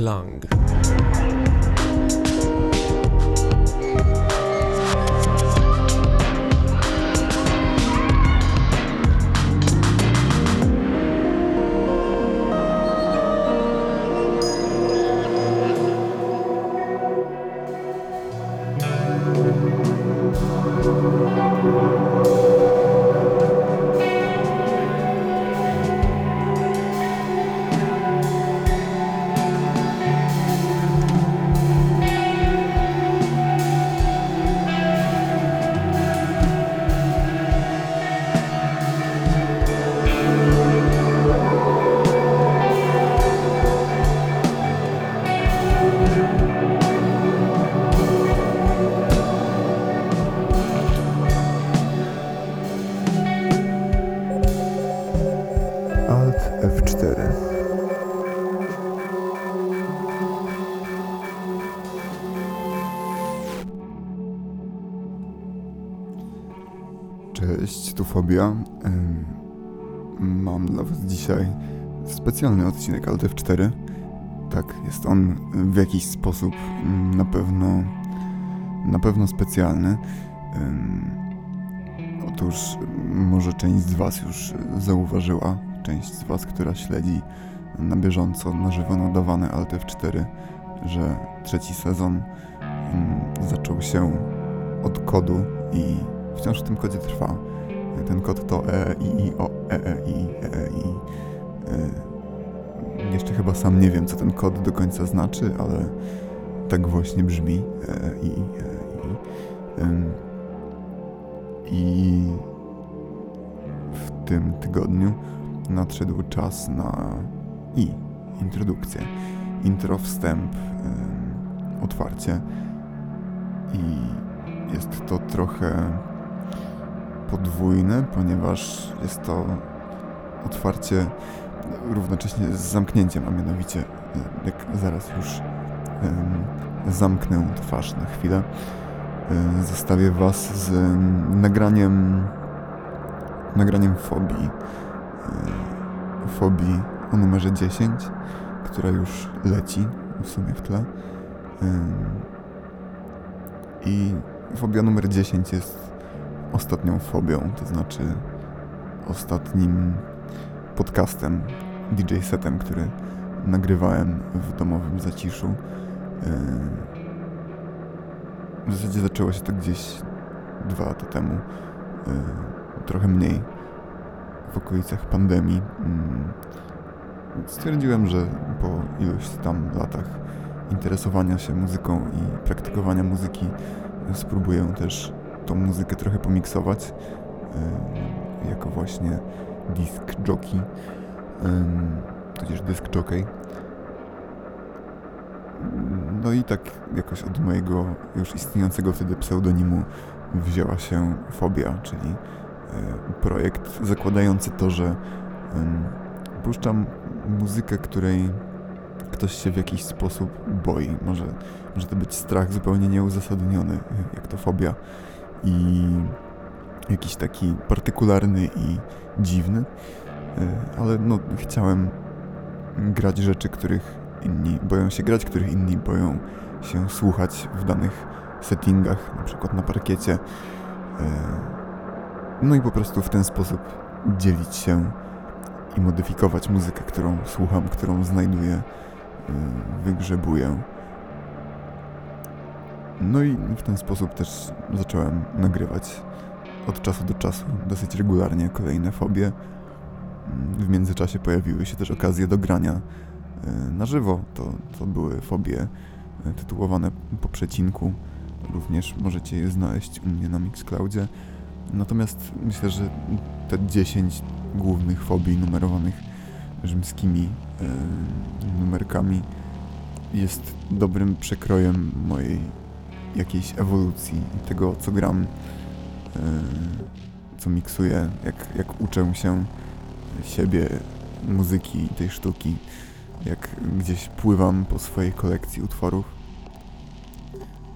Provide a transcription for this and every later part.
Klang. Specjalny odcinek Alt F4. Tak, jest on w jakiś sposób mm, na pewno na pewno specjalny. Otóż m, może część z Was już zauważyła, część z Was, która śledzi na bieżąco na żywo nadawane Alt F4, że trzeci sezon mm, zaczął się od kodu i wciąż w tym kodzie trwa. Ten kod to E, I, I, O, E, E, I, E, E, I. Jeszcze chyba sam nie wiem, co ten kod do końca znaczy, ale tak właśnie brzmi. E, I, E, I. I w tym tygodniu nadszedł czas na i introdukcję. Intro, wstęp, otwarcie. I jest to trochę podwójne, ponieważ jest to otwarcie równocześnie z zamknięciem, a mianowicie y, jak zaraz już zamknę twarz na chwilę, y, zostawię Was z nagraniem nagraniem fobii y, fobii o numerze 10 która już leci w sumie w tle. I fobia numer 10 jest ostatnią fobią to znaczy ostatnim podcastem DJ setem, który nagrywałem w domowym zaciszu Ym, w zasadzie zaczęło się to gdzieś dwa lata temu, y, trochę mniej, w okolicach pandemii. Mm, Stwierdziłem, że po iluś tam latach interesowania się muzyką i praktykowania muzyki spróbuję też tą muzykę trochę pomiksować y, jako właśnie disc jockey, tudzież disc jockey. No i tak jakoś od mojego już istniejącego wtedy pseudonimu wzięła się Fobia, czyli e, projekt zakładający to, że puszczam muzykę, której ktoś się w jakiś sposób boi. Może, może to być strach zupełnie nieuzasadniony, jak to fobia i jakiś taki partykularny i dziwny, e, ale no chciałem grać rzeczy, których inni boją się grać, których inni boją się słuchać w danych settingach, na przykład na parkiecie. E, No i po prostu w ten sposób dzielić się i modyfikować muzykę, którą słucham, którą znajduję, e, wygrzebuję. No i w ten sposób też zacząłem nagrywać od czasu do czasu dosyć regularnie kolejne fobie. W międzyczasie pojawiły się też okazje do grania e, na żywo. To, to były fobie e, tytułowane po przecinku. Również możecie je znaleźć u mnie na Mixcloudzie. Natomiast myślę, że te 10 głównych fobii numerowanych rzymskimi e, numerkami jest dobrym przekrojem mojej jakiejś ewolucji tego, co gram, co miksuję, jak, jak uczę się siebie, muzyki, tej sztuki, jak gdzieś pływam po swojej kolekcji utworów.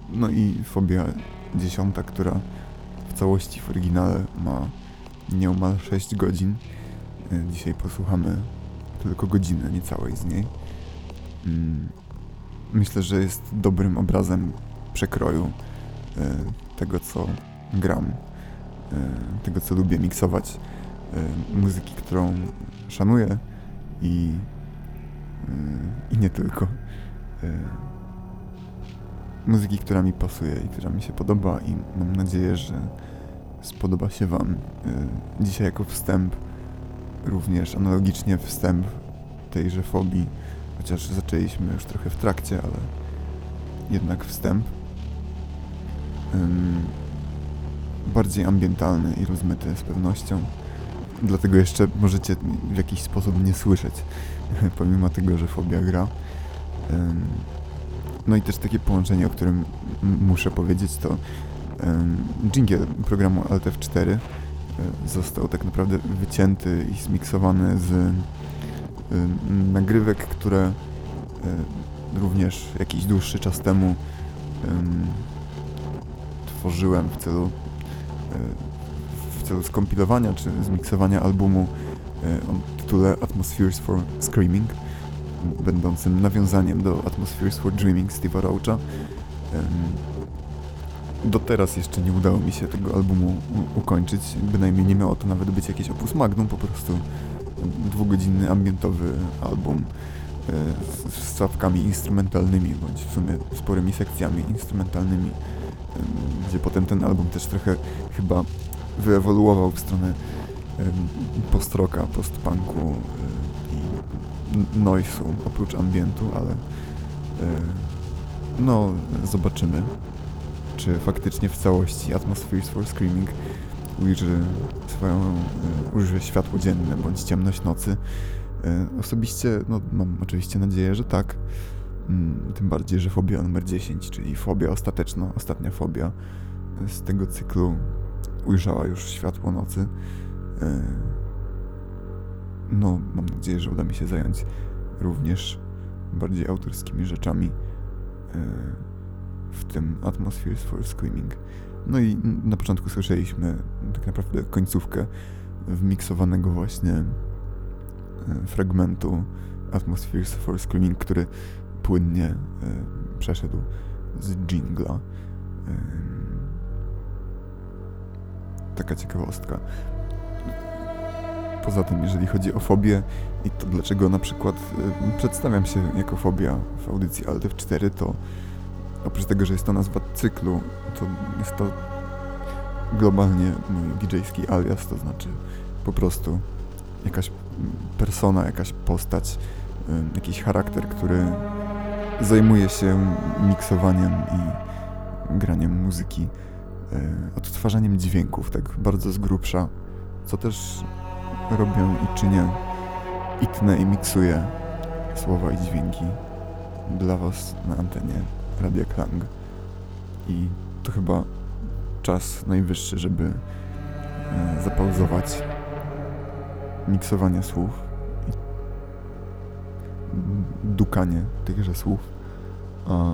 No i Fobia dziesiąta, która w całości w oryginale ma nieomal 6 godzin. E, Dzisiaj posłuchamy tylko godzinę niecałej z niej. Mm, myślę, że jest dobrym obrazem przekroju e, tego, co gram, e, tego, co lubię miksować, e, muzyki, którą szanuję i, i nie tylko. Muzyki, która mi pasuje i która mi się podoba i mam nadzieję, że spodoba się Wam. Dzisiaj jako wstęp, również analogicznie wstęp tejże fobii, chociaż zaczęliśmy już trochę w trakcie, ale jednak wstęp. Bardziej ambientalny i rozmyty z pewnością. Dlatego jeszcze możecie w jakiś sposób nie słyszeć, pomimo tego, że fobia gra. No i też takie połączenie, o którym muszę powiedzieć, to jingle programu Alt F4 e, został tak naprawdę wycięty i zmiksowany z nagrywek, które e, również jakiś dłuższy czas temu tworzyłem w celu, w celu skompilowania czy zmiksowania albumu e, o tytule Atmospheres for Screaming, będącym nawiązaniem do Atmospheres for Dreaming Steve'a Roacha. Do teraz jeszcze nie udało mi się tego albumu ukończyć, bynajmniej nie miało to nawet być jakieś opus magnum, po prostu dwugodzinny ambientowy album e, z stawkami instrumentalnymi, bądź w sumie sporymi sekcjami instrumentalnymi, gdzie potem ten album też trochę chyba wyewoluował w stronę post-rocka, post-punku i noise'u oprócz ambientu, ale no zobaczymy, czy faktycznie w całości Atmospheres for Screaming ujrzy swoją, ujrzy światło dzienne bądź ciemność nocy. E, osobiście no, mam oczywiście nadzieję, że tak. Mm, tym bardziej, że fobia numer 10, czyli fobia ostateczna, ostatnia fobia z tego cyklu ujrzała już światło nocy. E, no, mam nadzieję, że uda mi się zająć również bardziej autorskimi rzeczami, w tym Atmospheres for Screaming. No i na początku słyszeliśmy tak naprawdę końcówkę wmiksowanego właśnie e, fragmentu Atmospheres for Screaming, który płynnie e, przeszedł z jingla. E, taka ciekawostka. Poza tym, jeżeli chodzi o fobię i to dlaczego na przykład przedstawiam się jako fobia w audycji Alt 4 to oprócz tego, że jest to nazwa cyklu, to jest to globalnie DJ-ski alias, to znaczy po prostu jakaś persona, jakaś postać, jakiś charakter, który zajmuje się miksowaniem i graniem muzyki, e, odtwarzaniem dźwięków, tak bardzo z grubsza, co też robię i czynię i tnę i miksuję słowa i dźwięki dla Was na antenie Radia Klang. I to chyba czas najwyższy, żeby e, zapauzować miksowanie słów dukanie tychże słów. A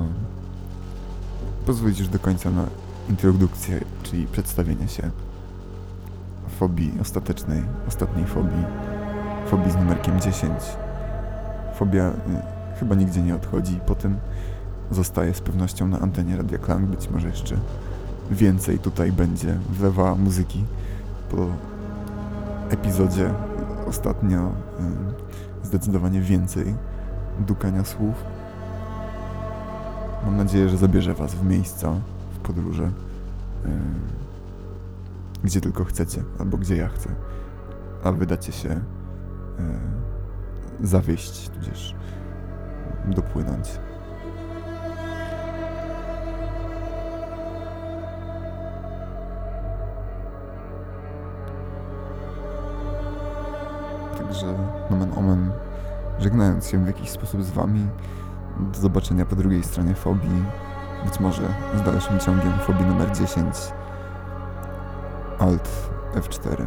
pozwolić już do końca na introdukcję, czyli przedstawienie się fobii ostatecznej, ostatniej fobii, fobii z numerkiem 10. Fobia y, chyba nigdzie nie odchodzi po tym zostaje z pewnością na antenie Radia Klang. Być może jeszcze więcej tutaj będzie wlewa muzyki po epizodzie ostatnio zdecydowanie więcej dukania słów. Mam nadzieję, że zabierze Was w miejsca, w podróże, gdzie tylko chcecie, albo gdzie ja chcę, a wydacie się zawieść, tudzież dopłynąć. Także nomen omen, żegnając się w jakiś sposób z wami, do zobaczenia po drugiej stronie fobii, być może z dalszym ciągiem fobii numer 10, Alt F4.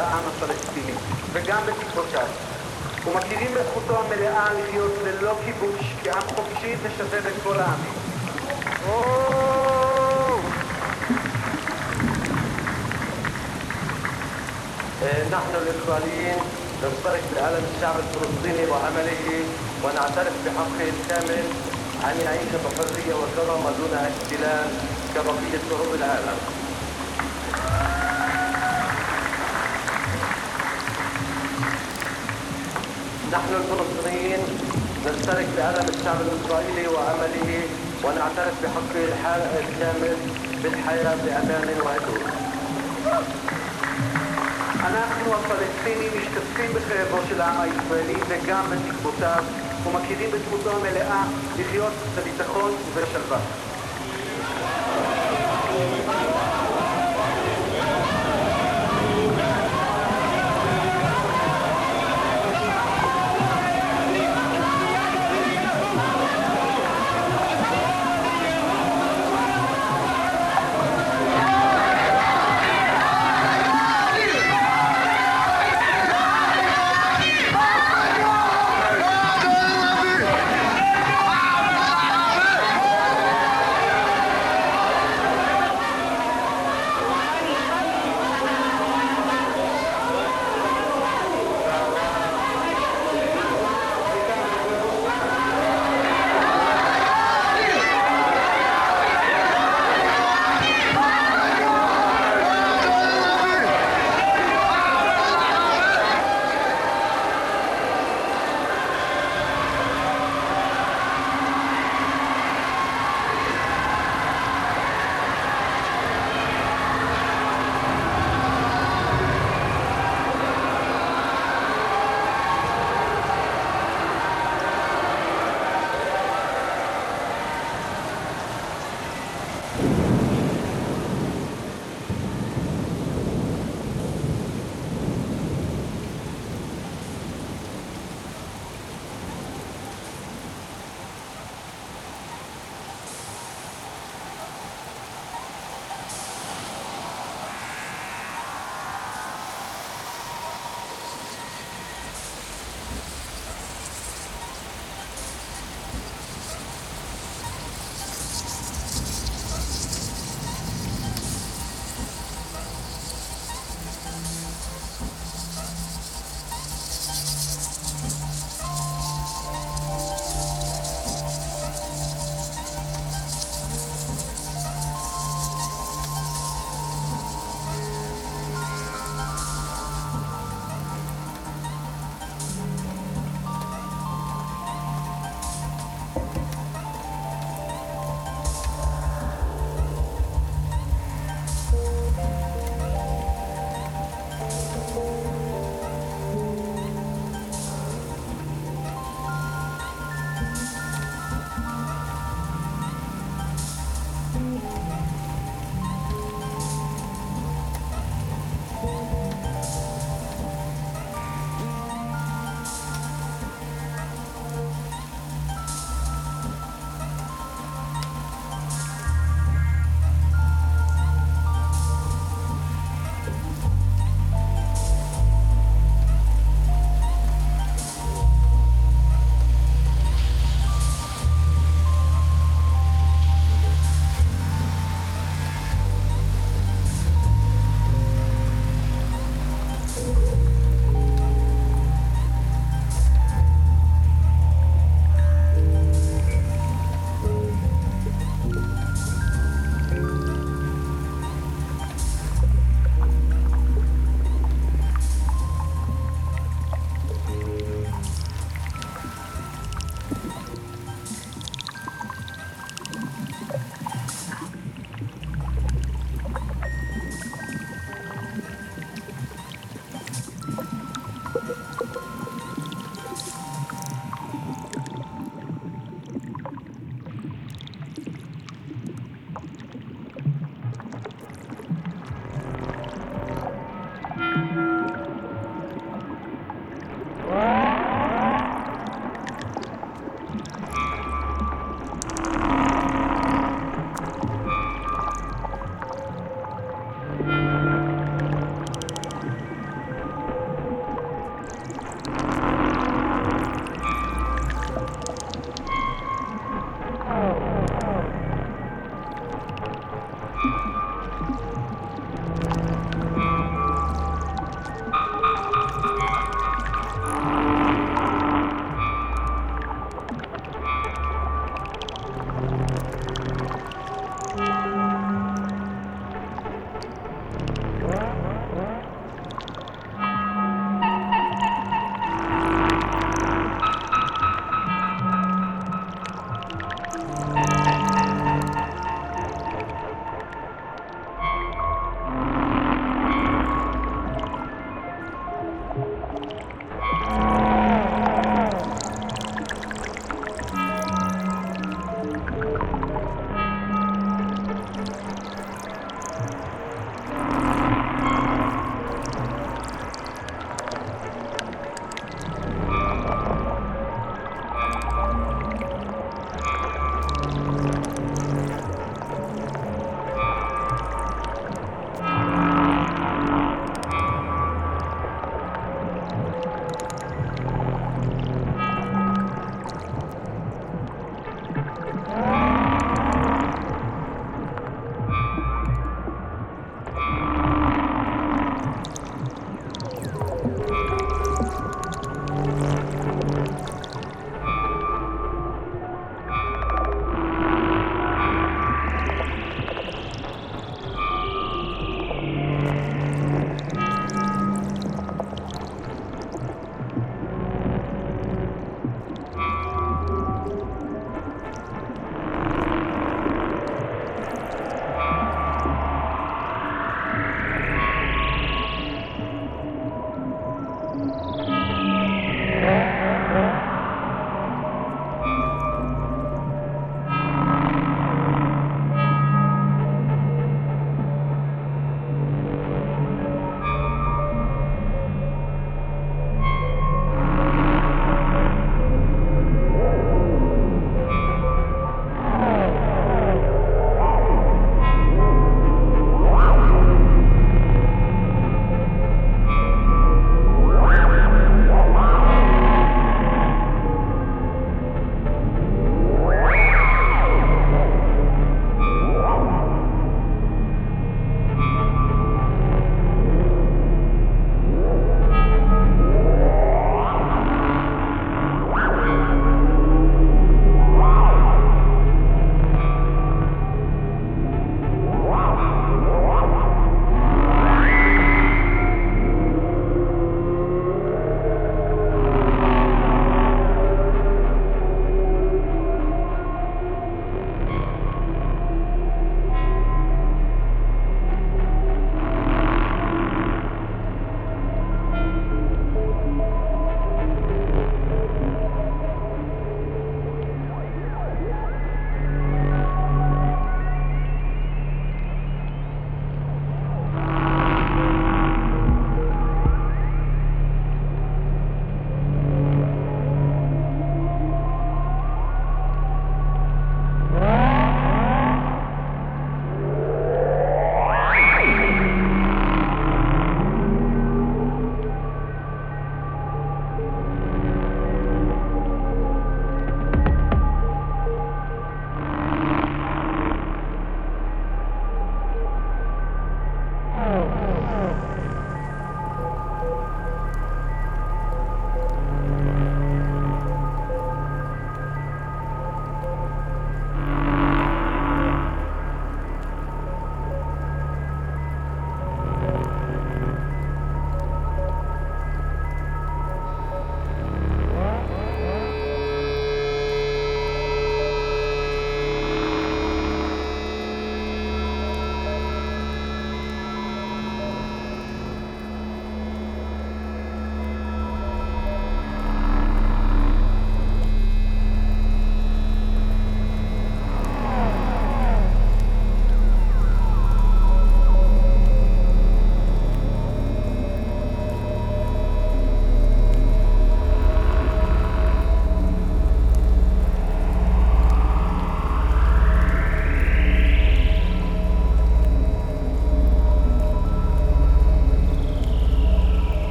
העם הפלסטיני וגם בתקוותיו ומכירים בזכותו המלאה לחיות ללא כיבוש כעם חופשי ושווה בין כל העמים. نحن الإسرائيليين نشترك بألم الشعب الفلسطيني وعمله ونعترف بحقه الكامل أن يعيش بحرية وكرم دون احتلال كبقية شعوب العالم نحن الفلسطينيين نشترك بألم الشعب الإسرائيلي وعمله ونعترف بحقه الح- الكامل بالحياة بأمان وهدوء אנחנו הפלסטינים משתתפים בכאבו של העם הישראלי וגם בתקוותיו ומכירים בזכותו המלאה לחיות בביטחון ובשלווה.